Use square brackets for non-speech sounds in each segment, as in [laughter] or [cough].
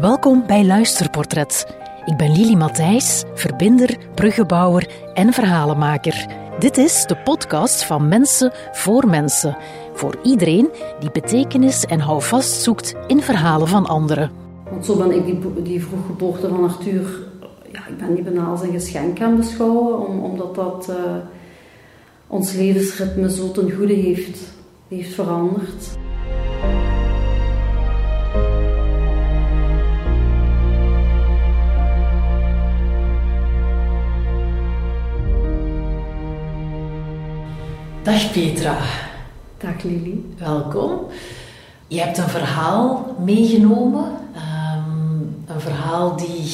Welkom bij Luisterportret. Ik ben Lili Matthijs, verbinder, bruggenbouwer en verhalenmaker. Dit is de podcast van Mensen voor Mensen. Voor iedereen die betekenis en houvast zoekt in verhalen van anderen. Want zo ben ik die, die vroeggeboorte van Arthur, ja, ik ben die bijna als een geschenk aan beschouwen, om, omdat dat uh, ons levensritme zo ten goede heeft, heeft veranderd. Dag Petra. Dag Lili. Welkom. Je hebt een verhaal meegenomen. Um, een verhaal die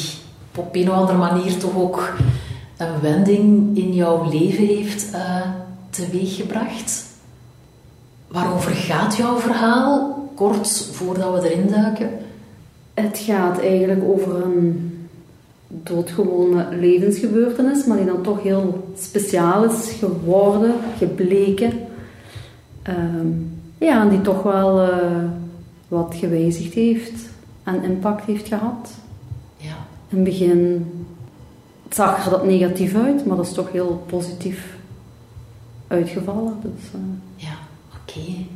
op een of andere manier toch ook een wending in jouw leven heeft uh, teweeggebracht. Waarover gaat jouw verhaal? Kort voordat we erin duiken. Het gaat eigenlijk over een doodgewone levensgebeurtenis, maar die dan toch heel speciaal is geworden, gebleken. Um, ja, en die toch wel uh, wat gewijzigd heeft en impact heeft gehad. Ja. In het begin zag er dat negatief uit, maar dat is toch heel positief uitgevallen. Dus, uh... Ja, oké. Okay.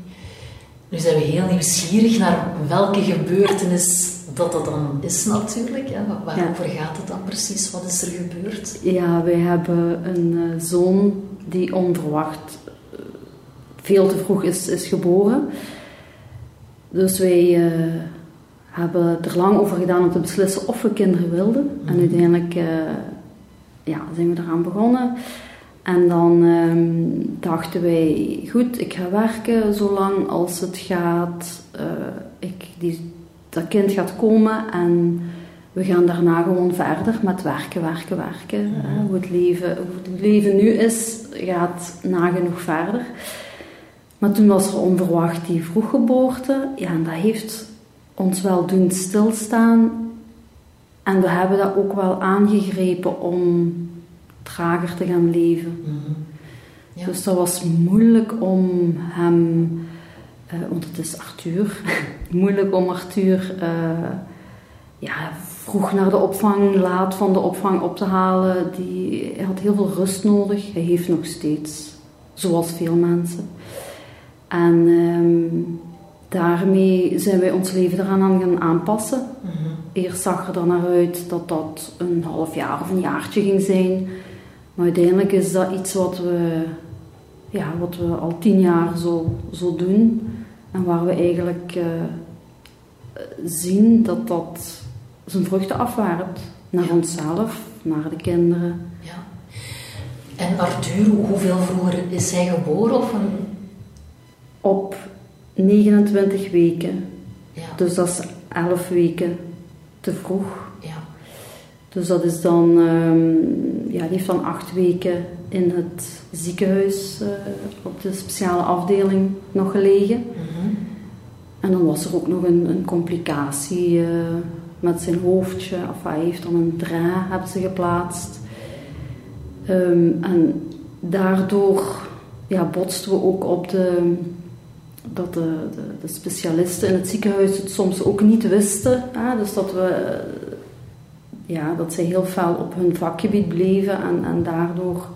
Nu zijn we heel nieuwsgierig naar welke gebeurtenis dat dat dan is natuurlijk. Hè? Waarover ja. gaat het dan precies? Wat is er gebeurd? Ja, wij hebben een uh, zoon die onverwacht uh, veel te vroeg is, is geboren. Dus wij uh, hebben er lang over gedaan om te beslissen of we kinderen wilden. Mm -hmm. En uiteindelijk ja, zijn we eraan begonnen. En dan um, dachten wij, goed, ik ga werken zolang als het gaat. ik, die dat kind gaat komen en we gaan daarna gewoon verder met werken, werken, werken. Mm Hoe, het leven, hoe het leven nu is, gaat nagenoeg verder. Maar toen was er onverwacht die vroeggeboorte. Ja, en dat heeft ons wel doen stilstaan. En we hebben dat ook wel aangegrepen om trager te gaan leven. Mm -hmm. ja. Dus dat was moeilijk om hem uh, want het is Arthur. [laughs] Moeilijk om Arthur uh, ja, vroeg naar de opvang, laat van de opvang op te halen. Die, hij had heel veel rust nodig. Hij heeft nog steeds, zoals veel mensen. En um, daarmee zijn wij ons leven eraan aan gaan aanpassen. Mm -hmm. Eerst zag er dan naar uit dat dat een half jaar of een jaartje ging zijn. Maar uiteindelijk is dat iets wat we, ja, wat we al tien jaar zo, zo doen. En waar we eigenlijk uh, zien dat dat zijn vruchten afwerpt. Naar ja. onszelf, naar de kinderen. Ja. En Arthur, hoeveel vroeger is hij geboren? Of een... Op 29 weken. Ja. Dus dat is 11 weken te vroeg. Dus dat is dan, um, ja, die heeft dan 8 weken in het ziekenhuis uh, op de speciale afdeling nog gelegen. Mm -hmm. En dan was er ook nog een, een complicatie uh, met zijn hoofdje. Of hij heeft dan een dra hebben ze geplaatst. Um, en daardoor ja, botsten we ook op de, dat de, de, de, specialisten in het ziekenhuis het soms ook niet wisten. Hè? Dus dat we ja, dat ze heel fel op hun vakgebied bleven en, en daardoor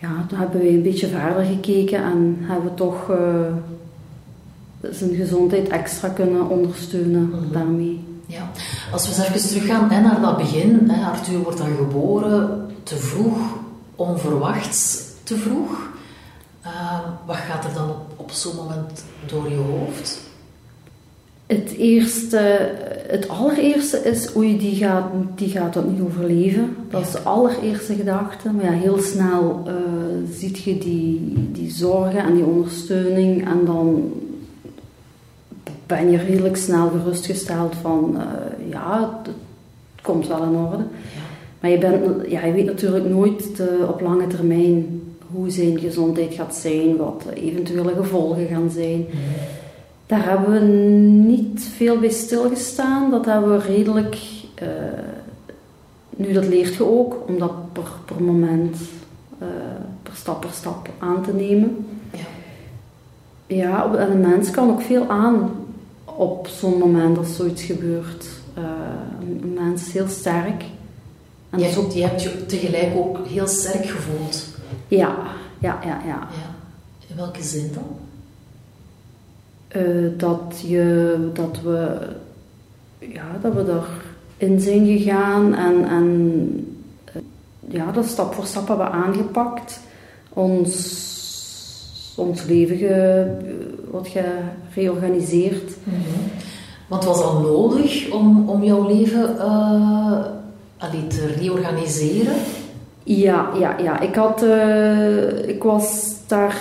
ja, toen hebben we een beetje verder gekeken en hebben we toch uh, zijn gezondheid extra kunnen ondersteunen mm -hmm. daarmee. Ja, als we eens even teruggaan hè, naar dat begin. Hè, Arthur wordt dan geboren te vroeg, onverwachts te vroeg. Uh, wat gaat er dan op, op zo'n moment door je hoofd? Het eerste, het allereerste is, oei, die gaat, die gaat dat niet overleven. Dat is de allereerste gedachte. Maar ja, heel snel uh, ziet je die, die zorgen en die ondersteuning. En dan ben je redelijk snel gerustgesteld van, uh, ja, het komt wel in orde. Ja. Maar je, bent, ja, je weet natuurlijk nooit de, op lange termijn hoe zijn gezondheid gaat zijn, wat eventuele gevolgen gaan zijn. Mm daar hebben we niet veel bij stilgestaan. Dat hebben we redelijk. Uh, nu, dat leert je ook, om dat per, per moment, uh, per stap per stap aan te nemen. Ja. Ja, en een mens kan ook veel aan op zo'n moment als zoiets gebeurt. Uh, een mens is heel sterk. En je, hebt, je hebt je tegelijk ook heel sterk gevoeld. Ja, ja, ja, ja. ja. In welke zin dan? Uh, dat, je, dat we ja, dat we erin zijn gegaan en, en ja, dat stap voor stap hebben aangepakt. Ons, ons leven ge, wat gereorganiseerd. Mm -hmm. Want was dat nodig om, om jouw leven uh, te reorganiseren? Ja, ja, ja. Ik, had, ik was daar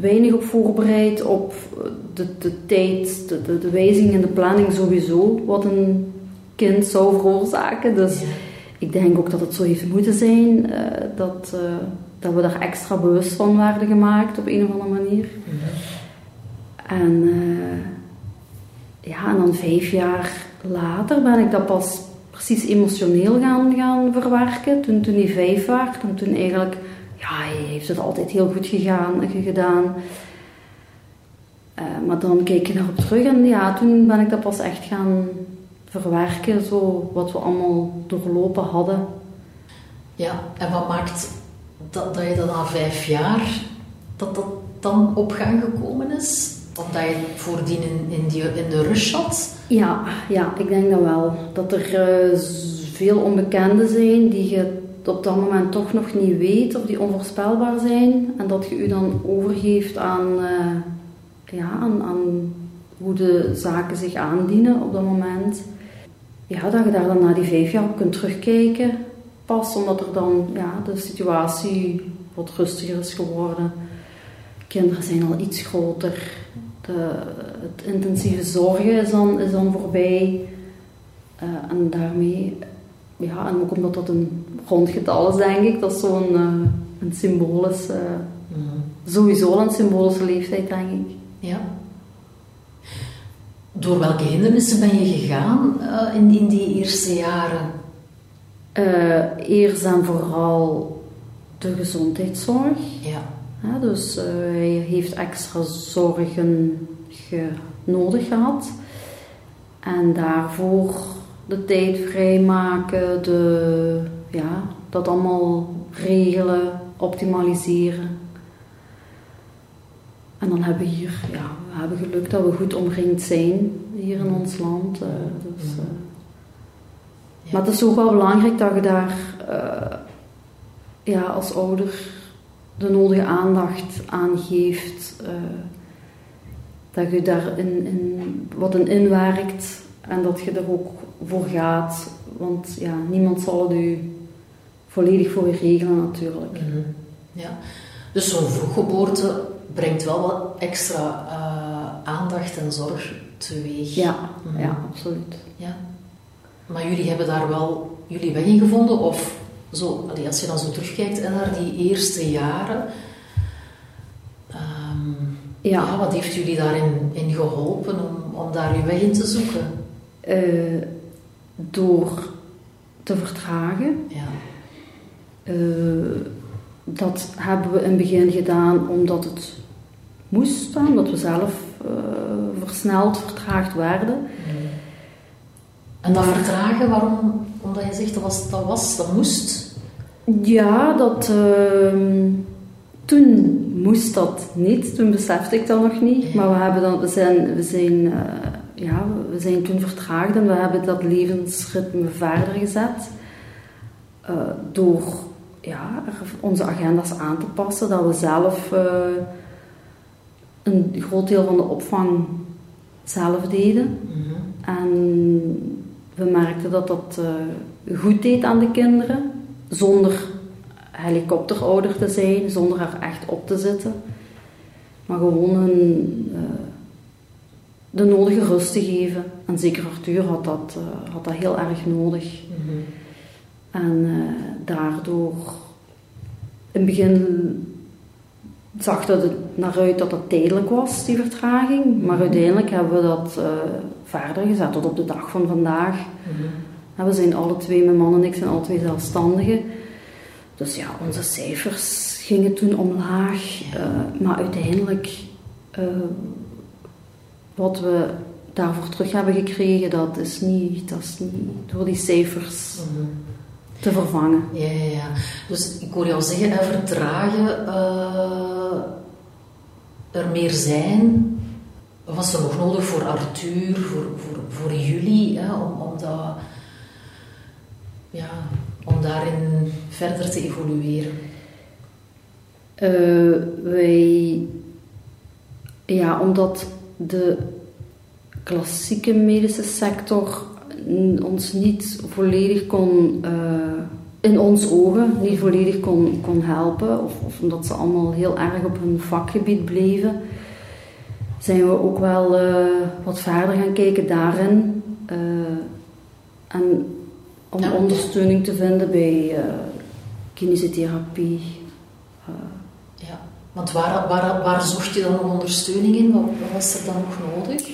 weinig op voorbereid op de, de tijd, de, de, de wijziging en de planning sowieso, wat een kind zou veroorzaken. Dus ik denk ook dat het zo heeft moeten zijn, uh, dat, uh, dat we daar extra bewust van werden gemaakt op een of andere manier. En uh, ja, en dan vijf jaar later ben ik dat pas precies emotioneel gaan, gaan verwerken. Toen, toen hij vijf was, toen, toen eigenlijk, ja, hij heeft het altijd heel goed gegaan, gedaan. Uh, maar dan keek ik erop terug en ja, toen ben ik dat pas echt gaan verwerken, zo wat we allemaal doorlopen hadden. Ja, en wat maakt dat, dat je dan na vijf jaar, dat dat dan op gang gekomen is? Omdat je voordien in, in, die, in de rush zat? Ja, ja, ik denk dat wel. Dat er uh, veel onbekenden zijn die je op dat moment toch nog niet weet of die onvoorspelbaar zijn. En dat je je dan overgeeft aan, uh, ja, aan, aan hoe de zaken zich aandienen op dat moment ja, dat je daar dan na die vijf jaar op kunt terugkijken. Pas omdat er dan ja, de situatie wat rustiger is geworden. Kinderen zijn al iets groter. De, het intensieve zorgen is dan, is dan voorbij. Uh, en daarmee, ja, en ook omdat dat een rondgetal is, denk ik, dat is zo'n uh, een symbolische, uh, mm. sowieso een symbolische leeftijd, denk ik. Ja. Door welke hindernissen ben je gegaan uh, in, in die eerste jaren? Uh, eerst en vooral de gezondheidszorg. Ja. ja dus uh, hij heeft extra zorgen ge nodig gehad. En daarvoor de tijd vrijmaken, de, ja, dat allemaal regelen, optimaliseren. En dan hebben we hier, ja, we hebben geluk dat we goed omringd zijn hier in ons land. Uh, dus, uh, ja. Maar het is ook wel belangrijk dat je daar uh, ja, als ouder de nodige aandacht aan geeft. dat je daar in, in, wat in inwerkt en dat je er ook voor gaat. Want ja, niemand zal het u volledig voor je regelen natuurlijk. Mm -hmm. Ja, dus zo'n vroeggeboorte brengt wel wat extra uh, aandacht en zorg teweeg. Ja, mm. ja, absoluut. Ja. Maar jullie hebben daar wel jullie weg in gevonden? Of zo, als je dan zo terugkijkt naar die eerste jaren, um, ja. ja. wat heeft jullie daarin in geholpen om, om daar uw weg in te zoeken? Uh, door te vertragen. Ja. Uh, dat hebben we in het begin gedaan omdat het moest staan, omdat we zelf uh, versneld vertraagd werden. En dat vertragen, waarom? Omdat je zegt dat was, dat, was, dat moest? Ja, dat, uh, toen moest dat niet, toen besefte ik dat nog niet. Maar we, hebben dan, we zijn, we, zijn, uh, ja, we zijn toen vertraagd en we hebben dat levensritme verder gezet. Uh, door ja, onze agenda's aan te passen, dat we zelf uh, een groot deel van de opvang zelf deden. Mm En we merkten dat dat uh, goed deed aan de kinderen, zonder helikopterouder te zijn, zonder er echt op te zitten. Maar gewoon een, uh, de nodige rust te geven. En zeker Arthur had dat, uh, had dat heel erg nodig. Mm -hmm. En daardoor, in het begin zag dat het naar uit dat het tijdelijk was, die vertraging. Maar uiteindelijk hebben we dat uh, verder gezet tot op de dag van vandaag. En we zijn alle twee, mijn man en ik, zijn alle twee zelfstandigen. Dus ja, onze cijfers gingen toen omlaag. Uh, maar uiteindelijk, uh, wat we daarvoor terug hebben gekregen, dat is niet, dat is niet door die cijfers Mhm. Te vervangen. Ja, ja, ja. Dus ik hoor jou zeggen, hè, vertragen eh, er meer zijn. Was er nog nodig voor Arthur, voor, voor, voor jullie, hè, om, om, dat, ja, om daarin verder te evolueren? Eh, wij, ja, omdat de klassieke medische sector ons niet volledig kon, eh, in ons ogen, niet volledig kon, kon helpen, of, of omdat ze allemaal heel erg op hun vakgebied bleven, zijn we ook wel eh, wat verder gaan kijken daarin. eh, en om Ja. ondersteuning te vinden bij kinesiotherapie. Ja. Want waar, waar, waar zocht je dan nog ondersteuning in? Wat, wat was er dan nog nodig?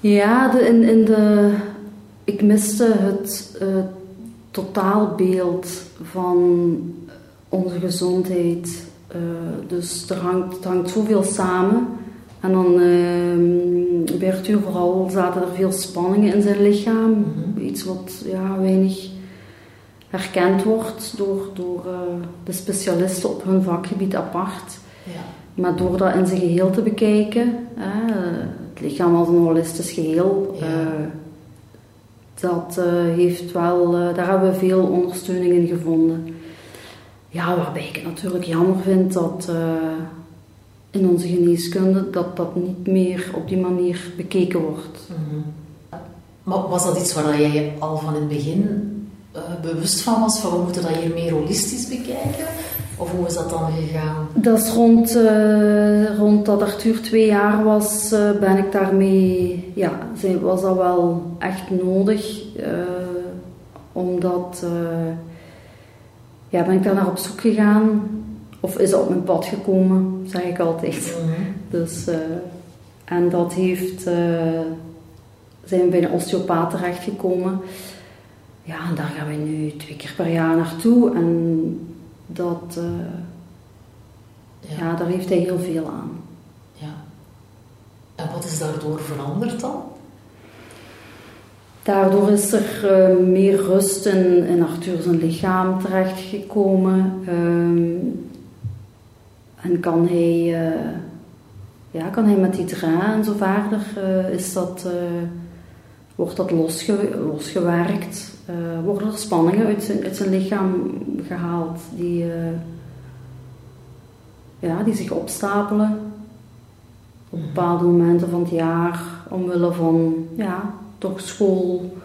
Ja, de, in, in de, ik miste het eh, totaalbeeld van onze gezondheid. Eh, dus er hangt, het hangt zoveel samen. En dan eh, bij Arthur vooral zaten er veel spanningen in zijn lichaam. Mhm. Iets wat ja, weinig herkend wordt door, door eh, de specialisten op hun vakgebied apart. Ja. Maar door dat in zijn geheel te bekijken, het lichaam als een holistisch geheel, Ja. Dat eh, heeft wel, eh, daar hebben we veel ondersteuning in gevonden. Ja, waarbij ik het natuurlijk jammer vind dat eh, in onze geneeskunde dat dat niet meer op die manier bekeken wordt. Mhm. Maar was dat iets waar jij al van in het begin bewust van was? Van we moeten dat hier meer holistisch bekijken? Of hoe is dat dan gegaan? Dat is rond, eh, rond dat Arthur twee jaar was, eh, ben ik daarmee, ja, was dat wel echt nodig. eh, omdat, ja, ben ik daar naar op zoek gegaan. Of is dat op mijn pad gekomen, zeg ik altijd. Dus, eh, en dat heeft, zijn we bij een osteopaat terechtgekomen. Ja, en daar gaan we nu twee keer per jaar naartoe. En dat, eh, Ja. ja, daar heeft hij heel veel aan. ja. En wat is daardoor veranderd dan? Daardoor is er eh, meer rust in, in Arthur zijn lichaam terechtgekomen. Ehm, en kan hij, eh, ja, kan hij met die draad en zo verder, is dat, wordt dat losge, losgewerkt. Eh, worden er spanningen uit zijn, uit zijn lichaam gehaald die, eh, ja, die zich opstapelen op bepaalde momenten van het jaar, omwille van ja, toch school,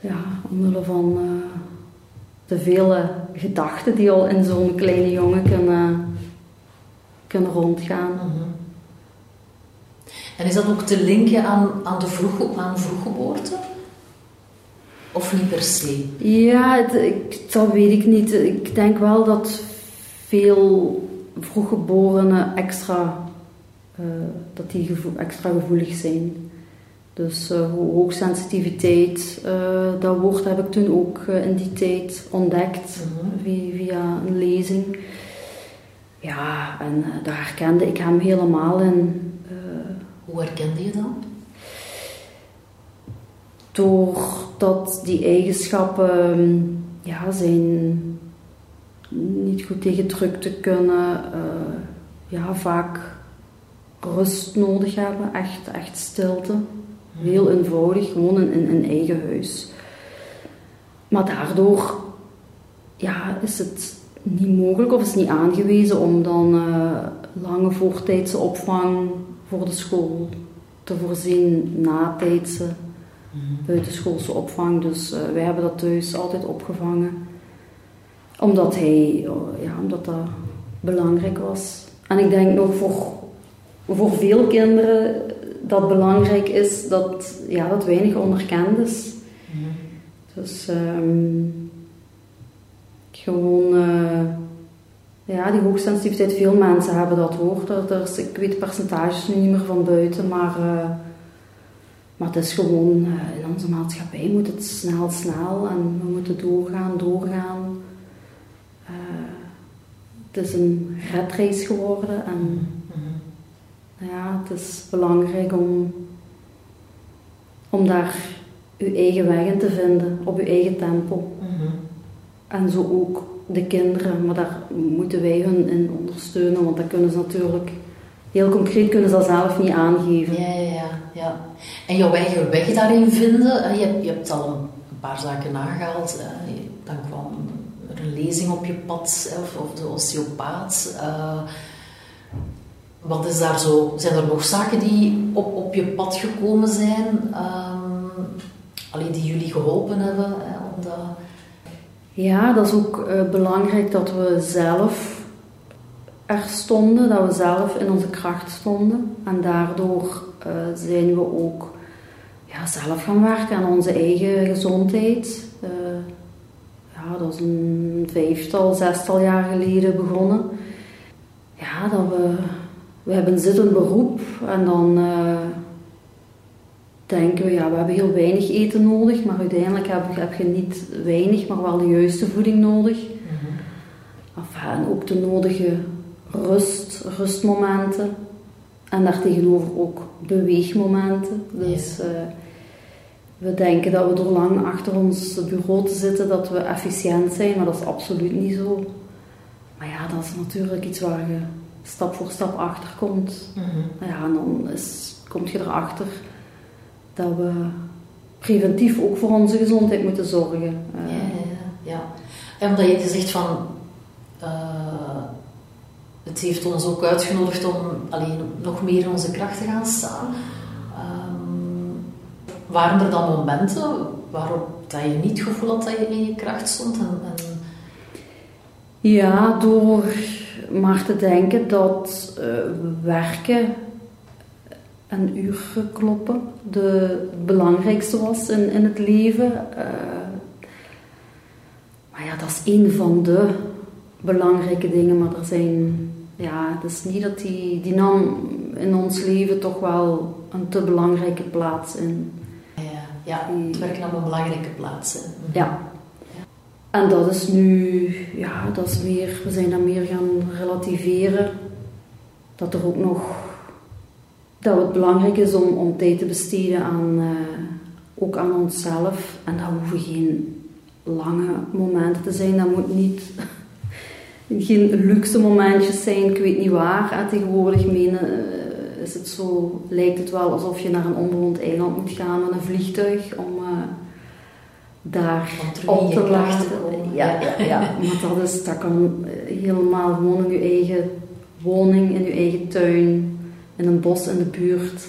ja, omwille van eh, de vele gedachten die al in zo'n kleine jongen kunnen, kunnen rondgaan. En is dat ook te linken aan, aan, de vroeg, aan vroeggeboorte? Of niet per se? Ja, het- ik, dat weet ik niet. Ik denk wel dat veel vroeggeborenen extra, eh, dat die gevo- extra gevoelig zijn. Dus eh, ho- hoogsensitiviteit, eh, dat woord heb ik toen ook in die tijd ontdekt Mhm. via, via een lezing. Ja, en daar herkende ik hem helemaal in. Hoe herkende je dat? Doordat die eigenschappen ehm, ja, zijn niet goed tegen druk te kunnen, eh, ja, vaak rust nodig hebben, echt, echt stilte. Heel eenvoudig, gewoon in, in eigen huis. Maar daardoor ja, is het niet mogelijk of is niet aangewezen om dan eh, lange voortijdse opvang voor de school te voorzien, natijdse buitenschoolse opvang. Dus eh, wij hebben dat thuis altijd opgevangen. Omdat hij, oh, ja, omdat dat belangrijk was. En ik denk nog voor, voor veel kinderen dat belangrijk is dat, ja, dat weinig onderkend is. Dus ehm, gewoon, eh, ja, die hoogsensitiviteit, veel mensen hebben dat hoor. Er, er is, ik weet de percentages nu niet meer van buiten, maar, eh, maar het is gewoon, eh, in onze maatschappij moet het snel, snel en we moeten doorgaan, doorgaan. Eh, het is een redreis geworden en ja, het is belangrijk om om daar uw eigen weg in te vinden, op uw eigen tempo. Mhm. En zo ook de kinderen, maar daar moeten wij hun in ondersteunen, want dat kunnen ze natuurlijk, heel concreet kunnen ze dat zelf niet aangeven. Ja, ja, ja, ja. En jouw eigen weg daarin vinden, eh, je hebt, je hebt al een paar zaken nagehaald. eh, Dan kwam er een lezing op je pad, of, de osteopaat. Eh, Wat is daar zo? Zijn er nog zaken die op, op je pad gekomen zijn, ehm, allee, die jullie geholpen hebben? Hè, om dat... Ja, dat is ook belangrijk dat we zelf er stonden, dat we zelf in onze kracht stonden. En daardoor eh, zijn we ook ja, zelf gaan werken aan onze eigen gezondheid. Eh, ja, dat is een vijftal, zestal jaar geleden begonnen. Ja, dat we, we hebben een zittend beroep en dan eh, denken we, ja, we hebben heel weinig eten nodig, maar uiteindelijk heb, heb je niet weinig, maar wel de juiste voeding nodig. Enfin, en ook de nodige rust, rustmomenten. En daartegenover ook beweegmomenten. Dus eh, we denken dat we door lang achter ons bureau te zitten, dat we efficiënt zijn, maar dat is absoluut niet zo. Maar ja, dat is natuurlijk iets waar je stap voor stap achter komt. Mhm. Ja, en dan is, kom je erachter dat we preventief ook voor onze gezondheid moeten zorgen. Eh, Ja, ja, ja. En omdat je zegt van... eh, het heeft ons ook uitgenodigd om alleen nog meer in onze kracht te gaan staan. Ehm, waren er dan momenten waarop dat je niet het gevoel had dat je in je kracht stond? En, en... Ja, door maar te denken dat eh, werken en uren kloppen de belangrijkste was in, in het leven. Eh, maar ja, dat is een van de belangrijke dingen, maar er zijn... Ja, het is niet dat die, die nam in ons leven toch wel een te belangrijke plaats in. Ja, ja, het werk nam een belangrijke plaats. Hè. Ja. En dat is nu, ja, dat is meer, we zijn dan meer gaan relativeren. Dat er ook nog, dat het belangrijk is om, om tijd te besteden aan, eh, ook aan onszelf. En dat hoeven geen lange momenten te zijn. Dat moet niet, geen luxe momentjes zijn, ik weet niet waar. En tegenwoordig menen, eh, is het zo, lijkt het wel alsof je naar een onbewoond eiland moet gaan met een vliegtuig om... eh, daar op te komen. Ja, ja, ja. [laughs] maar dat, is, dat kan eh, helemaal gewoon in je eigen woning, in je eigen tuin, in een bos in de buurt.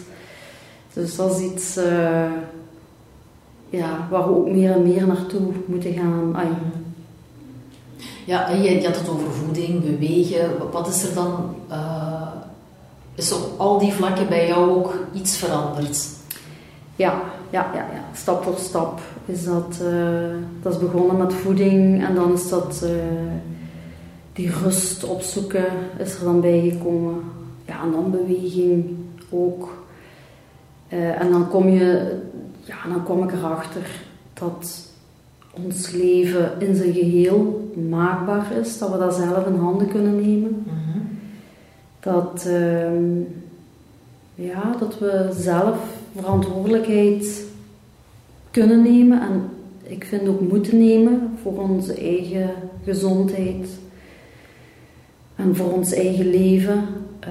Dus dat is iets ja, waar we ook meer en meer naartoe moeten gaan. Ja, je, je had het over voeding, bewegen. Wat is er dan... eh, is op al die vlakken bij jou ook iets veranderd? Ja, ja, ja, ja. Stap voor stap is dat, eh, dat is begonnen met voeding en dan is dat eh, die rust opzoeken is er dan bijgekomen. Ja, en dan beweging ook. En dan kom je, ja, dan kom ik erachter dat ons leven in zijn geheel maakbaar is, dat we dat zelf in handen kunnen nemen. Dat, ehm, ja, dat we zelf verantwoordelijkheid kunnen nemen en ik vind ook moeten nemen voor onze eigen gezondheid en voor ons eigen leven. Eh,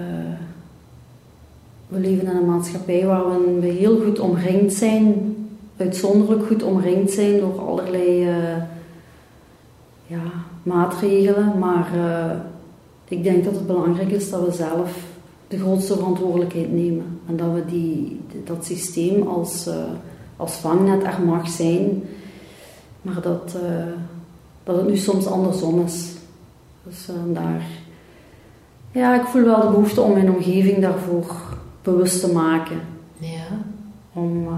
we leven in een maatschappij waar we heel goed omringd zijn, uitzonderlijk goed omringd zijn door allerlei eh, ja, maatregelen, maar eh, ik denk dat het belangrijk is dat we zelf de grootste verantwoordelijkheid nemen. En dat we die, dat systeem als, eh, als vangnet er mag zijn, maar dat, dat het nu soms andersom is. Dus daar... Ja, ik voel wel de behoefte om mijn omgeving daarvoor bewust te maken. Ja. Om,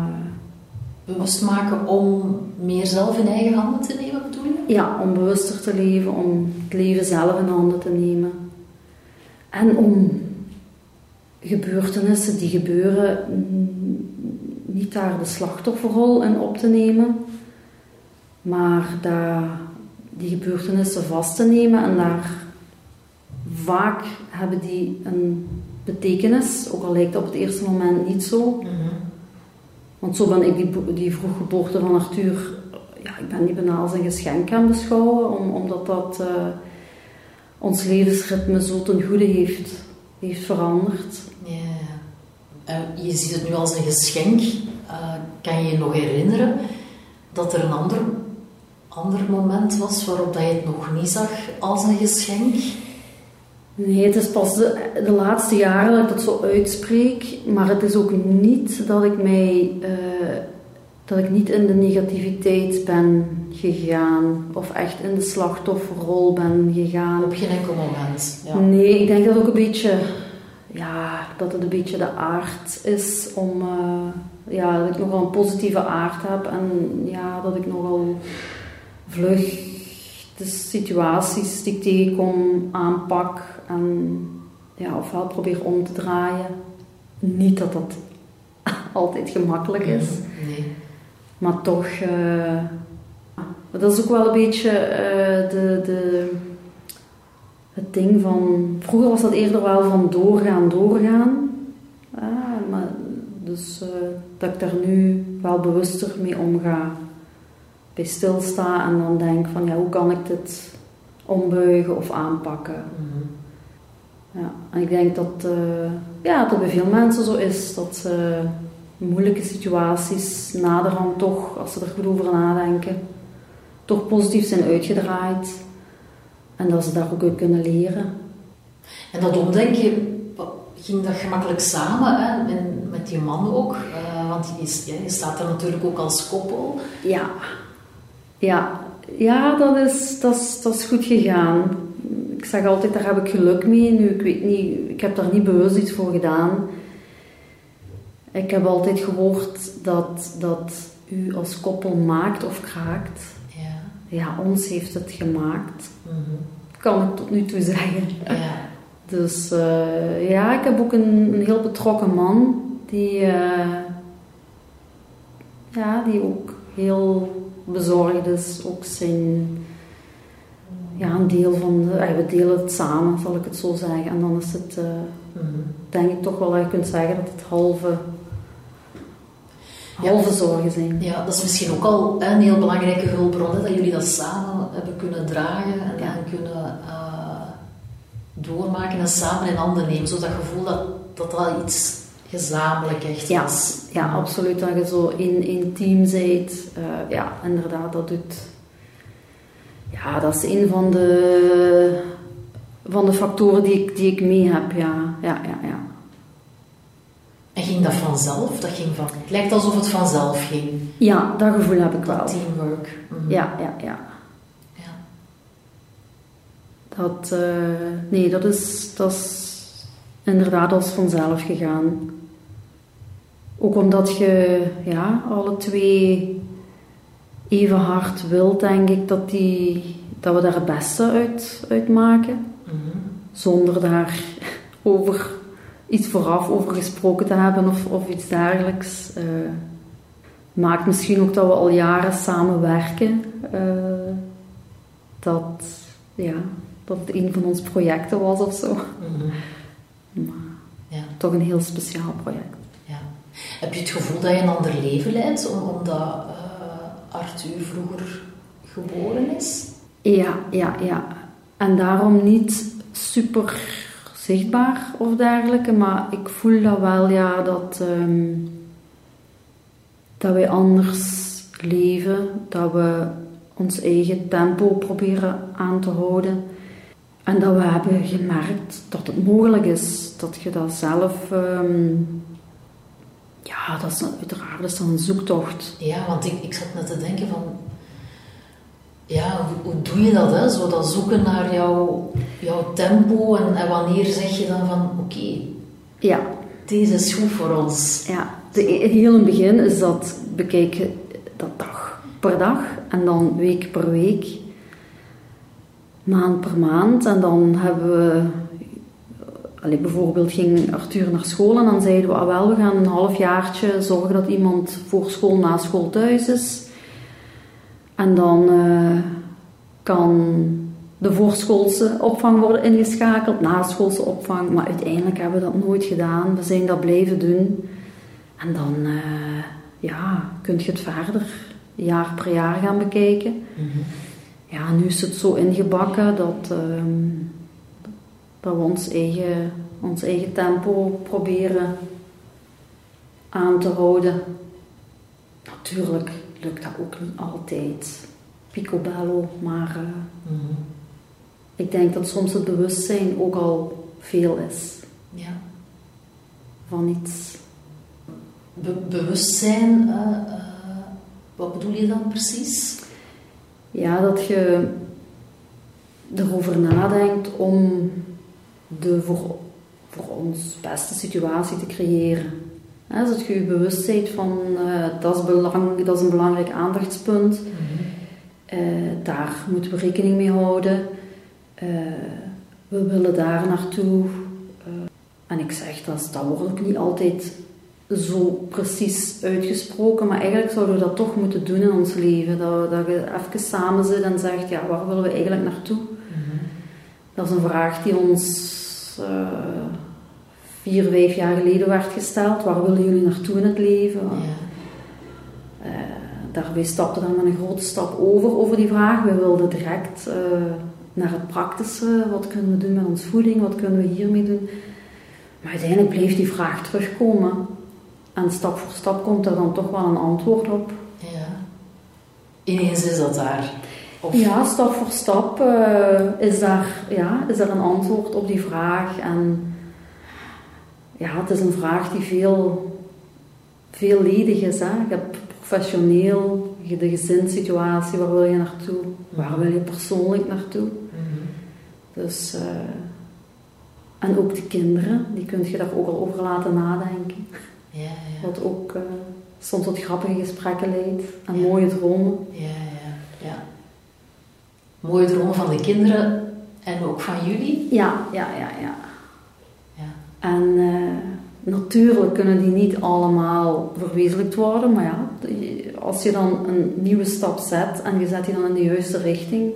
Bewust maken om meer zelf in eigen handen te nemen, bedoel je? ja, om bewuster te leven, om het leven zelf in handen te nemen. En om gebeurtenissen die gebeuren niet daar de slachtofferrol in op te nemen, maar daar die gebeurtenissen vast te nemen en daar vaak hebben die een betekenis, ook al lijkt het op het eerste moment niet zo. Want zo ben ik die, die vroeggeboorte van Arthur, ja, ik ben die bijna als een geschenk gaan beschouwen, om, omdat dat uh, ons levensritme zo ten goede heeft, heeft veranderd. Ja. Uh, je ziet het nu als een geschenk. Uh, kan je je nog herinneren dat er een ander, ander moment was waarop dat je het nog niet zag als een geschenk? Nee, het is pas de, de, laatste jaren dat ik dat zo uitspreek. Maar het is ook niet dat ik mij... Uh, dat ik niet in de negativiteit ben gegaan. Of echt in de slachtofferrol ben gegaan. Op geen enkel moment. Ja. Nee, ik denk dat ook een beetje... Ja, dat het een beetje de aard is om... Uh, ja, dat ik nogal een positieve aard heb. En ja, dat ik nogal vlug de situaties die ik tegenkom aanpak en ja, ofwel probeer om te draaien. Niet dat dat [laughs] altijd gemakkelijk is, nee. maar toch, uh, dat is ook wel een beetje uh, de, de, het ding van. Vroeger was dat eerder wel van doorgaan, doorgaan. Ah, maar, dus uh, dat ik daar nu wel bewuster mee omga bij stilsta en dan denk van ja, hoe kan ik dit ombuigen of aanpakken. Mm-hmm. Ja, en ik denk dat, uh, ja, dat bij veel mensen zo is dat ze moeilijke situaties naderhand toch, als ze er goed over nadenken, toch positief zijn uitgedraaid en dat ze daar ook uit kunnen leren. En dat omdenken, ging dat gemakkelijk samen hè? En met je man ook? Uh, want je, je staat er natuurlijk ook als koppel. Ja, ja, ja dat, is, dat, is, dat is goed gegaan. Ik zeg altijd, daar heb ik geluk mee. Nu, ik weet niet, ik heb daar niet bewust iets voor gedaan. Ik heb altijd gehoord dat, dat u als koppel maakt of kraakt. Ja, ja ons heeft het gemaakt. -hmm. Kan ik tot nu toe zeggen. Ja. [laughs] Dus uh, ja, ik heb ook een, een heel betrokken man. Die, uh, ja, die ook heel bezorgd is. Ook zijn... Ja, een deel van de... we delen het samen, zal ik het zo zeggen. En dan is het... Uh, denk ik toch wel dat je kunt zeggen dat het halve... Halve ja, zorgen zijn. Ja, dat is misschien ook al een heel belangrijke hulpbron, dat jullie dat samen hebben kunnen dragen en, Ja. en kunnen uh, doormaken en samen in handen nemen. Zo dat gevoel dat dat wel iets gezamenlijk echt Ja, was. ja, absoluut. Dat je zo in, in team bent. Uh, ja, inderdaad, dat doet... Ja, dat is een van de, van de factoren die ik, die ik mee heb, ja. Ja, ja, ja. En ging dat vanzelf? Dat ging van, het lijkt alsof het vanzelf ging. Ja, dat gevoel heb ik wel. Teamwork. Mhm. Ja, ja, ja. Ja. Dat, uh, nee, dat is, dat is inderdaad als vanzelf gegaan. Ook omdat je ja, alle twee even hard wilt, denk ik, dat, die, dat we daar het beste uit, uit maken. Mhm. Zonder daar [laughs] over iets vooraf over gesproken te hebben of, of iets dergelijks. Uh, maakt misschien ook dat we al jaren samenwerken. Uh, dat, ja, dat het een van onze projecten was of zo. Mhm. Maar Ja. toch een heel speciaal project. Heb je het gevoel dat je een ander leven leidt, om- omdat uh, Arthur vroeger geboren is? Ja, ja, ja. En daarom niet super zichtbaar of dergelijke, maar ik voel dat wel, ja, dat, ehm, dat wij anders leven, dat we ons eigen tempo proberen aan te houden. En dat we hebben gemerkt dat het mogelijk is, dat je dat zelf, ehm, ja, dat is dan, uiteraard is dat een zoektocht. Ja, want ik, ik zat net te denken van... Ja, hoe, hoe doe je dat, hè? Zo dat zoeken naar jouw, jouw tempo en, en wanneer zeg je dan van... Oké, Ja, deze is goed voor ons. Ja, de, heel in het begin is dat bekijken dat dag per dag en dan week per week, maand per maand. En dan hebben we, allee, bijvoorbeeld ging Arthur naar school en dan zeiden we, ah wel, we gaan een halfjaartje zorgen dat iemand voor school, na school thuis is. En dan eh, kan de voorschoolse opvang worden ingeschakeld, naschoolse opvang. Maar uiteindelijk hebben we dat nooit gedaan. We zijn dat blijven doen. En dan, eh, ja, kun je het verder jaar per jaar gaan bekijken. Mhm. Ja, nu is het zo ingebakken dat, ehm, dat we ons eigen, ons eigen tempo proberen aan te houden. Natuurlijk lukt dat ook niet altijd. Picobello, maar eh, Mhm. ik denk dat soms het bewustzijn ook al veel is Ja. van iets. Be- bewustzijn, eh, eh, wat bedoel je dan precies? Ja, dat je erover nadenkt om de voor, voor ons beste situatie te creëren. Hè, dat je je bewust bent van eh, dat, is belang, dat is een belangrijk aandachtspunt. Eh, daar moeten we rekening mee houden. Eh, we willen daar naartoe. En ik zeg, dat, dat wordt ook niet altijd zo precies uitgesproken, maar eigenlijk zouden we dat toch moeten doen in ons leven. Dat, dat je even samen zit en zegt, ja, waar willen we eigenlijk naartoe? Mhm. Dat is een vraag die ons vier, vijf jaar geleden werd gesteld. Waar willen jullie naartoe in het leven? Ja. Eh, daarbij stapte dan een grote stap over, over die vraag. We wilden direct eh, naar het praktische. Wat kunnen we doen met ons voeding? Wat kunnen we hiermee doen? Maar uiteindelijk bleef die vraag terugkomen. En stap voor stap komt er dan toch wel een antwoord op. ja. Ineens is dat daar. Of, Ja, stap voor stap eh, is, daar, ja, is er een antwoord op die vraag. En ja, het is een vraag die veel, veelledig is. Hè? Je hebt professioneel, je de gezinssituatie, waar wil je naartoe? Waar wil je persoonlijk naartoe? Mhm. Dus, eh, en ook de kinderen, die kun je daar ook al over laten nadenken. Ja, ja. Wat ook eh, soms tot grappige gesprekken leidt en Ja. mooie dromen. Ja. Mooie dromen van de kinderen en ook van jullie. Ja, ja, ja, ja. Ja. En eh, natuurlijk kunnen die niet allemaal verwezenlijkt worden, maar ja, als je dan een nieuwe stap zet en je zet die dan in de juiste richting,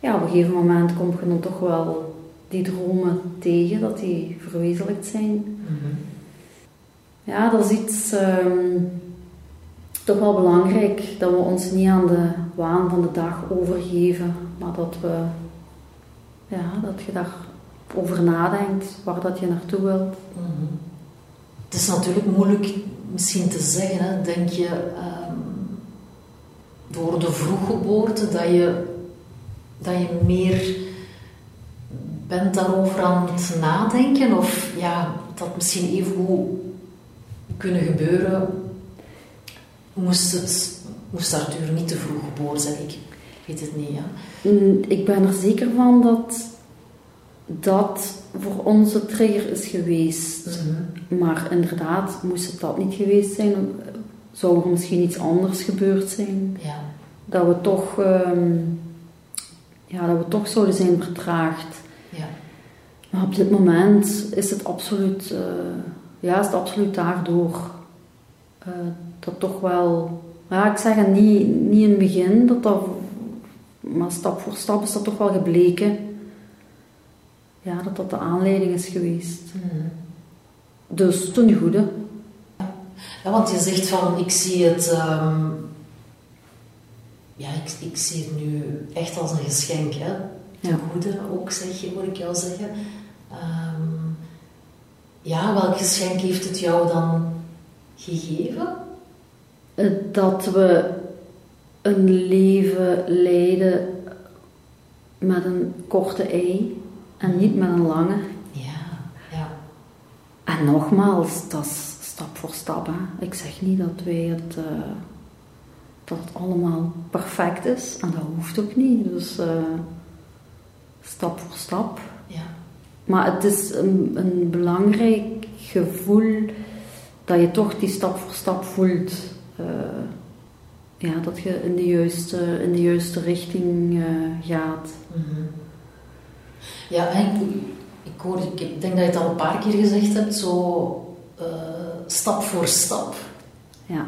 ja, op een gegeven moment kom je dan toch wel die dromen tegen, dat die verwezenlijkt zijn. Mhm. Ja, dat is iets ehm, toch wel belangrijk, dat we ons niet aan de waan van de dag overgeven, maar dat we, ja, dat je daarover nadenkt, waar dat je naartoe wilt. Mhm. Het is natuurlijk moeilijk misschien te zeggen, hè. denk je ehm, door de vroeggeboorte dat je, dat je meer bent daarover aan het nadenken of ja, dat misschien even hoe kunnen gebeuren moest, het, moest Arthur niet te vroeg geboren zijn. Ik weet het niet, ja. Mm, Ik ben er zeker van dat dat voor onze trigger is geweest. Maar inderdaad, moest het dat niet geweest zijn, zou er misschien iets anders gebeurd zijn. Ja. Dat we toch, ehm, ja, dat we toch zouden zijn vertraagd. Ja. Maar op dit moment is het absoluut, eh, ja, is het absoluut daardoor. eh, dat toch wel, ja, ik zeg het niet, niet in het begin, dat dat, maar stap voor stap is dat toch wel gebleken. Ja, dat dat de aanleiding is geweest. Mhm. Dus ten goede. Ja, want je zegt van, ik zie het... ehm, ja, ik, ik zie het nu echt als een geschenk, hè. Ten Ja. goede ook, zeg je, hoor ik jou zeggen. Ehm, ja, welk geschenk heeft het jou dan gegeven? Eh, Dat we een leven leiden met een korte ei en niet met een lange. Ja, ja. En nogmaals, dat is stap voor stap. Hè. Ik zeg niet dat wij het, eh, dat het allemaal perfect is. En dat hoeft ook niet. Dus eh, stap voor stap. ja. Maar het is een, een belangrijk gevoel dat je toch die stap voor stap voelt. Eh, ja, dat je in de juiste, in de juiste richting eh, gaat. Mhm. Ja, en ik, ik, hoor, ik denk dat je het al een paar keer gezegd hebt, zo eh, stap voor stap. Ja.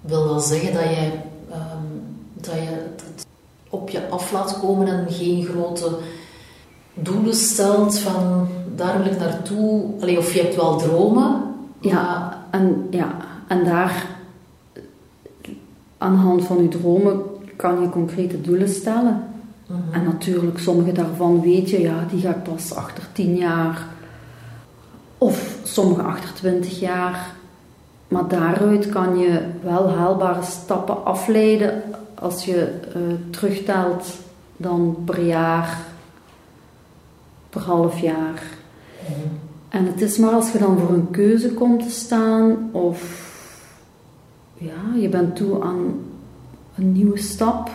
Wil dat zeggen dat je, ehm, dat je het op je af laat komen en geen grote doelen stelt van daar wil ik naartoe? Allee, of je hebt wel dromen, Ja, maar en ja, en daar, aan de hand van je dromen, kan je concrete doelen stellen. Mhm. En natuurlijk, sommige daarvan weet je, ja, die ga ik pas achter 10 jaar. Of sommige achter 20 jaar. Maar daaruit kan je wel haalbare stappen afleiden als je eh, terugtelt dan per jaar, per half jaar. Mhm. En het is maar als je dan voor een keuze komt te staan of ja, je bent toe aan een nieuwe stap,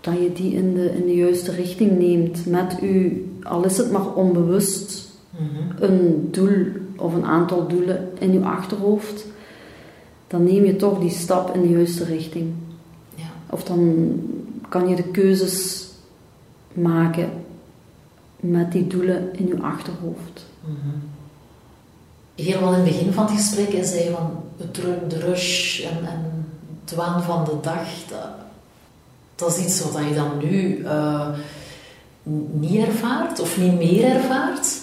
dat je die in de, in de juiste richting neemt met u, al is het maar onbewust, Mhm. een doel of een aantal doelen in je achterhoofd, dan neem je toch die stap in de juiste richting. Ja. Of dan kan je de keuzes maken met die doelen in je achterhoofd. Mhm. Helemaal in het begin van het gesprek zei je van het ru- de rush en, en het waan van de dag. Dat, dat is iets wat je dan nu eh, niet ervaart of niet meer ervaart.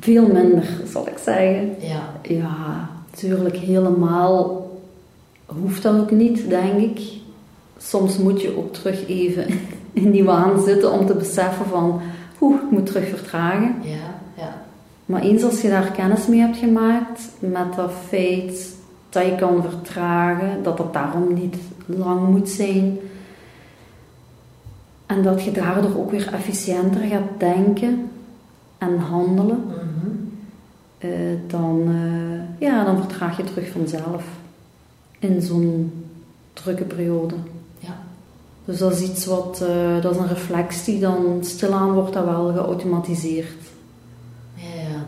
Veel minder, zal ik zeggen. Ja. Ja, natuurlijk helemaal hoeft dat ook niet, denk ik. Soms moet je ook terug even [laughs] in die waan zitten om te beseffen van, oeh, ik moet terug vertragen. Ja. Maar eens als je daar kennis mee hebt gemaakt met dat feit dat je kan vertragen, dat het daarom niet lang moet zijn. En dat je daardoor ook weer efficiënter gaat denken en handelen, Mhm. eh, dan, eh, ja, dan vertraag je terug vanzelf in zo'n drukke periode. Ja. Dus dat is iets wat, eh, dat is een reflex die dan stilaan wordt dat wel geautomatiseerd.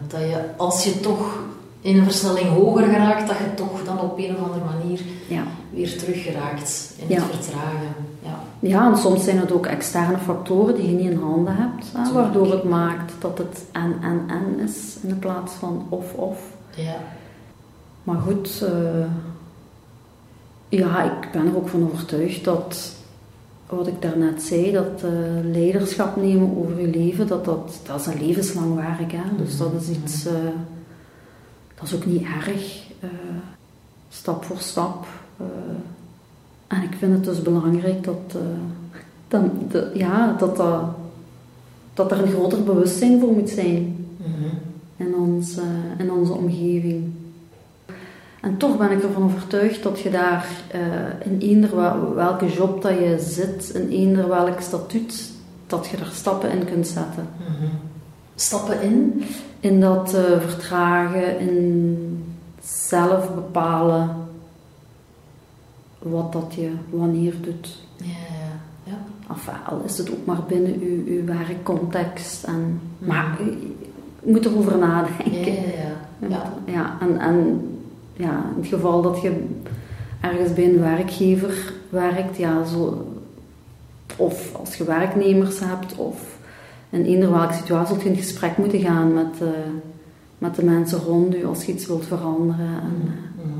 Dat je als je toch in een versnelling hoger geraakt, dat je toch dan op een of andere manier Ja. weer terug geraakt in Ja. het vertragen. Ja. Ja, en soms zijn het ook externe factoren die je niet in handen hebt, hè, waardoor het maakt dat het en en en is in de plaats van of of. Ja. Maar goed, eh, ja, ik ben er ook van overtuigd dat, wat ik daarnet zei, dat eh, leiderschap nemen over je leven, dat, dat, dat is een levenslang werk. Hè? Dus dat is iets, eh, dat is ook niet erg, eh, stap voor stap. en ik vind het dus belangrijk dat, dan, de, ja, dat, dat, dat er een groter bewustzijn voor moet zijn Mhm. in, ons, in onze omgeving. En toch ben ik ervan overtuigd dat je daar eh, in eender wel- welke job dat je zit, in eender welk statuut, dat je er stappen in kunt zetten. Mhm. Stappen in. In dat eh, vertragen, in zelf bepalen wat dat je wanneer doet. Ja, ja, ja. Enfin, al is het ook maar binnen uw, uw werkcontext. En, Maar je, je moet erover nadenken. Ja, ja, ja. [laughs] ja. Ja, en, en ja, in het geval dat je ergens bij een werkgever werkt, ja, zo, of als je werknemers hebt, of in eender welke situatie zult je in gesprek moeten gaan met, eh, met de mensen rond u als je iets wilt veranderen. En, Mhm.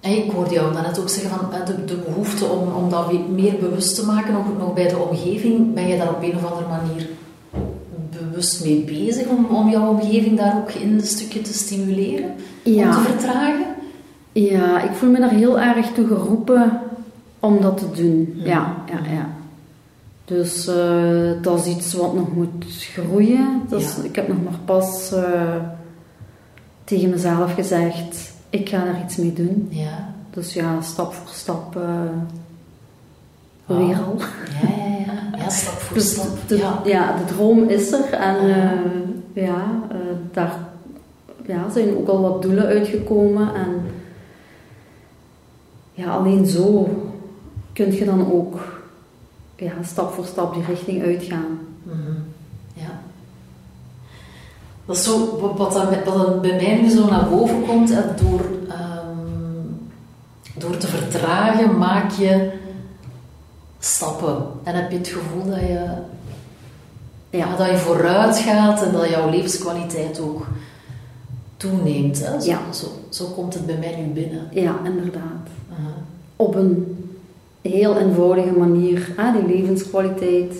En ik hoorde jou daarnet ook zeggen van eh, de, de behoefte om, om dat meer bewust te maken, ook nog bij de omgeving. Ben je daar op een of andere manier bewust mee bezig om, om jouw omgeving daar ook in een stukje te stimuleren? Om te vertragen? ja, ik voel me daar heel erg toe geroepen om dat te doen. Ja, ja, ja. Dus eh, dat is iets wat nog moet groeien. Ik heb nog maar pas eh, tegen mezelf gezegd, ik ga daar iets mee doen. Ja. Dus ja, stap voor stap eh Weer al. Ja, ja, ja. Ja, [laughs] stap voor Dus stap. de, ja. ja, de droom is er en Ah. eh, ja, eh, daar ja, zijn ook al wat doelen uitgekomen. En ja, alleen zo kun je dan ook ja, stap voor stap die richting uitgaan. Mhm. Ja. Dat is zo, wat, dan, wat dan bij mij nu zo naar boven komt, hè, door, ehm, door te vertragen maak je stappen. En heb je het gevoel dat je, ja, dat je vooruit gaat en dat jouw levenskwaliteit ook toeneemt. Hè? Zo, Ja. zo, zo komt het bij mij nu binnen. Ja, inderdaad. Op een heel eenvoudige manier. Hè, die levenskwaliteit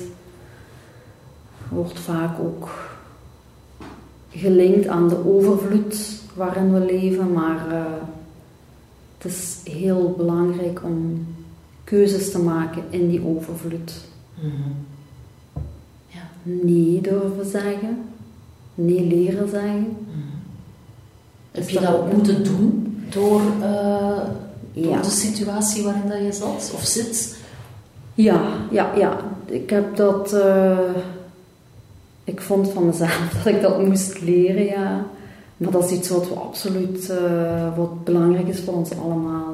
wordt vaak ook gelinkt aan de overvloed waarin we leven, maar eh, het is heel belangrijk om keuzes te maken in die overvloed. Mhm. Ja. Nee durven zeggen, nee leren zeggen. Mhm. Heb je dat ook moeten doen door, eh, door Ja. de situatie waarin dat je zat of zit? Ja, ja, ja. Ik heb dat. eh, ik vond van mezelf [laughs] dat ik dat moest leren, ja. Maar dat is iets wat we absoluut. eh, wat belangrijk is voor ons allemaal.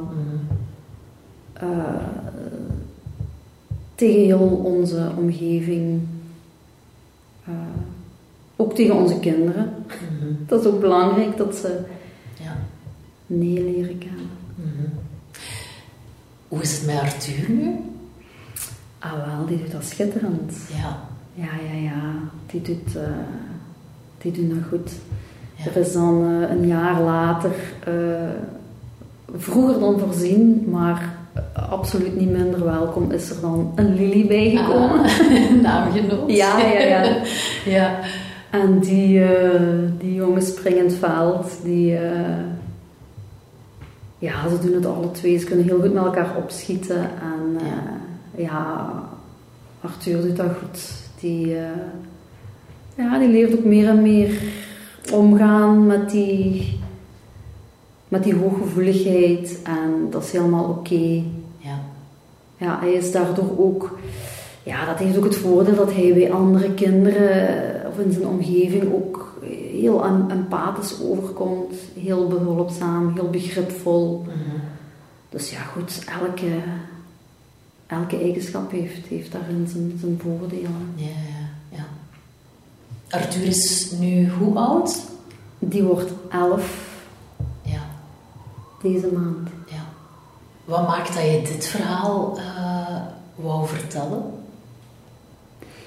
Eh, tegen heel onze omgeving. Eh, ook tegen onze kinderen. Mhm. [laughs] Dat is ook belangrijk dat ze Ja. nee leren kennen. Mhm. Hoe is het met Arthur nu? Ah, wel, die doet dat schitterend. Ja. Ja, ja, ja. Die doet, eh, die doet dat goed. Ja. Er is dan een jaar later, vroeger dan voorzien, maar absoluut niet minder welkom, is er dan een Lily bijgekomen. Ah, [laughs] naamgenoot. Ja, ja, [laughs] ja. ja. En die, eh, die jongen springend veld, die... eh, ja, ze doen het alle twee. Ze kunnen heel goed met elkaar opschieten. En eh, ja, Arthur doet dat goed. Die, eh, ja, die leert ook meer en meer omgaan met die, met die hooggevoeligheid. En dat is helemaal oké. Ja. Ja, hij is daardoor ook... Ja, dat heeft ook het voordeel dat hij bij andere kinderen eh, of in zijn omgeving ook heel em- empathisch overkomt. Heel behulpzaam, heel begripvol. Mhm. Dus ja, goed, elke, elke eigenschap heeft, heeft daarin zijn, zijn voordelen. Ja, ja, ja. Arthur is nu hoe oud? Die wordt elf deze maand. ja. Wat maakt dat je dit verhaal eh, wou vertellen?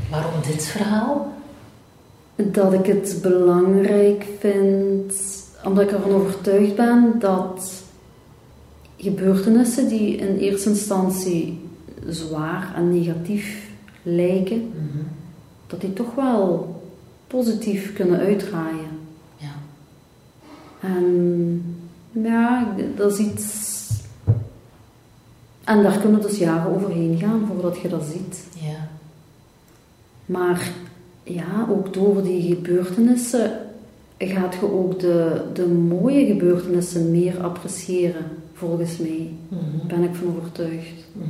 Waarom dit verhaal? Dat ik het belangrijk vind, omdat ik ervan overtuigd ben dat gebeurtenissen die in eerste instantie zwaar en negatief lijken, Mhm. dat die toch wel positief kunnen uitdraaien. Ja. En ja, dat is iets. En daar kunnen dus jaren overheen gaan voordat je dat ziet. Ja. Maar ja, ook door die gebeurtenissen gaat je ook de, de mooie gebeurtenissen meer appreciëren, volgens mij. Mhm. Ben ik van overtuigd. Mhm.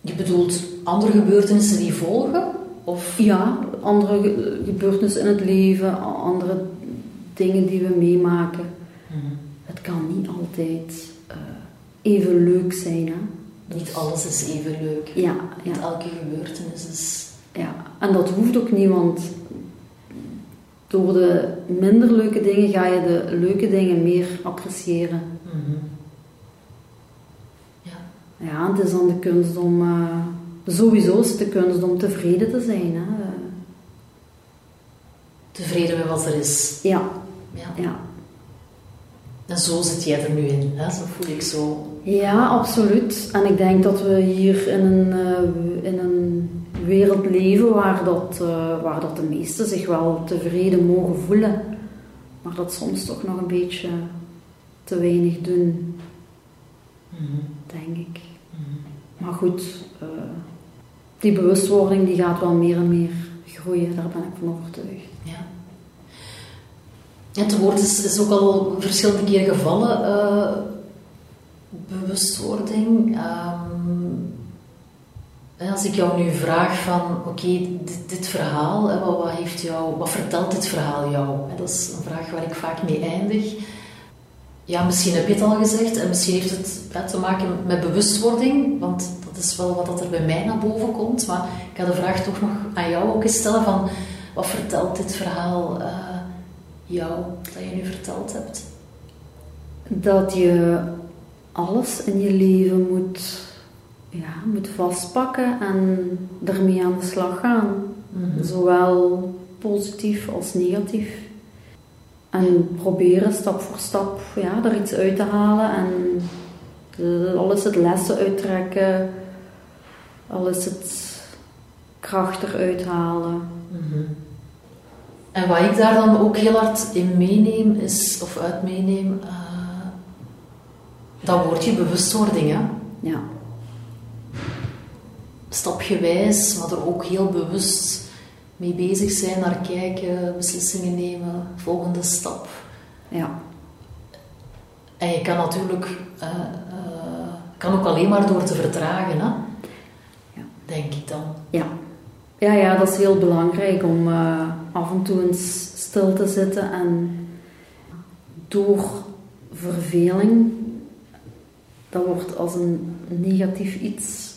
Je bedoelt andere gebeurtenissen die volgen? Of? Ja, andere ge- gebeurtenissen in het leven, andere dingen die we meemaken. Het kan niet altijd eh, even leuk zijn. Hè? Niet alles is even leuk. Ja, ja, elke gebeurtenis is... ja. En dat hoeft ook niet, want door de minder leuke dingen ga je de leuke dingen meer appreciëren. Mhm. Ja. Ja, het is dan de kunst om... eh, sowieso is het de kunst om tevreden te zijn. Hè? Tevreden met wat er is. ja, Ja. ja. En zo zit jij er nu in. Hè? Zo voel ik zo. Ja, absoluut. En ik denk dat we hier in een, eh, in een wereld leven waar dat, eh, waar dat de meesten zich wel tevreden mogen voelen. Maar dat soms toch nog een beetje te weinig doen, Mhm. denk ik. Mhm. Maar goed, eh, die bewustwording die gaat wel meer en meer groeien, daar ben ik van overtuigd. Het woord is, ook al verschillende keren gevallen. eh, bewustwording. Ehm, als ik jou nu vraag van, oké, dit, verhaal, hè, wat, wat, heeft jou, wat vertelt dit verhaal jou? Dat is een vraag waar ik vaak mee eindig. Ja, misschien heb je het al gezegd en misschien heeft het te maken met bewustwording, want dat is wel wat er bij mij naar boven komt. Maar ik ga de vraag toch nog aan jou ook stellen van, wat vertelt dit verhaal eh, jou, dat je nu verteld hebt? Dat je alles in je leven moet, ja, moet vastpakken en ermee aan de slag gaan. Zowel positief als negatief. En proberen stap voor stap ja, er iets uit te halen. En al is het lessen uittrekken, al is het kracht eruit halen. Mhm. En wat ik daar dan ook heel hard in meeneem, is, of uit meeneem, eh, Dat wordt je bewustwording, hè? Ja. Stapgewijs, maar er ook heel bewust mee bezig zijn, naar kijken, beslissingen nemen, volgende stap. Ja. En je kan natuurlijk, uh, kan ook alleen maar door te vertragen, hè? Ja. denk ik dan. Ja. Ja, ja, dat is heel belangrijk om uh, af en toe eens stil te zitten en door verveling, dat wordt als een negatief iets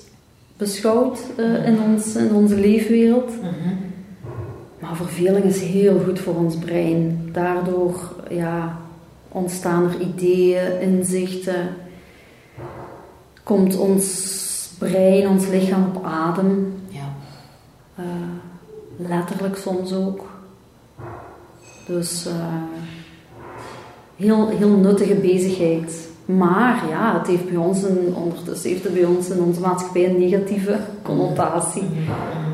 beschouwd uh, in, ons, in onze leefwereld. -hmm. Maar verveling is heel goed voor ons brein. Daardoor ja, ontstaan er ideeën, inzichten. Komt ons brein, ons lichaam op adem. Ja. Uh, letterlijk soms ook. Dus uh, heel, heel nuttige bezigheid. Maar ja, het heeft bij ons een, ondertussen heeft het bij ons in onze maatschappij een negatieve connotatie. -hmm.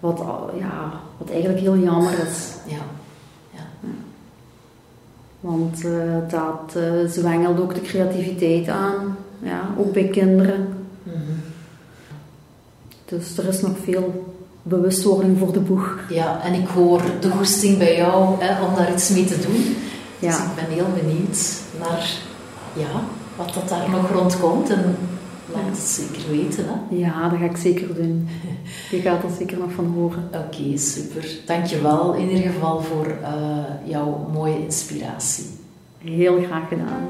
Wat, ja, wat eigenlijk heel jammer is. Ja. ja. Want uh, dat uh, zwengelt ook de creativiteit aan. Ja, ook bij kinderen. Mm -hmm. Dus er is nog veel bewustwording voor de boeg. Ja, en ik hoor de goesting bij jou hè, om daar iets mee te doen. Ja. Dus ik ben heel benieuwd naar ja, wat dat daar nog rondkomt. En laat het zeker weten. Hè? Ja, dat ga ik zeker doen. [laughs] Je gaat er zeker nog van horen. Oké, okay, super. Dankjewel in ieder geval voor uh, jouw mooie inspiratie. Heel graag gedaan.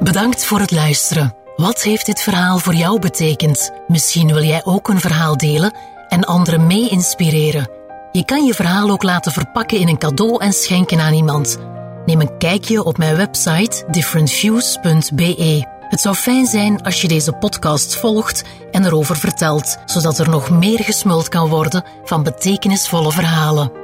Bedankt voor het luisteren. Wat heeft dit verhaal voor jou betekend? Misschien wil jij ook een verhaal delen en anderen mee inspireren. Je kan je verhaal ook laten verpakken in een cadeau en schenken aan iemand. Neem een kijkje op mijn website differentviews.be. Het zou fijn zijn als je deze podcast volgt en erover vertelt, zodat er nog meer gesmuld kan worden van betekenisvolle verhalen.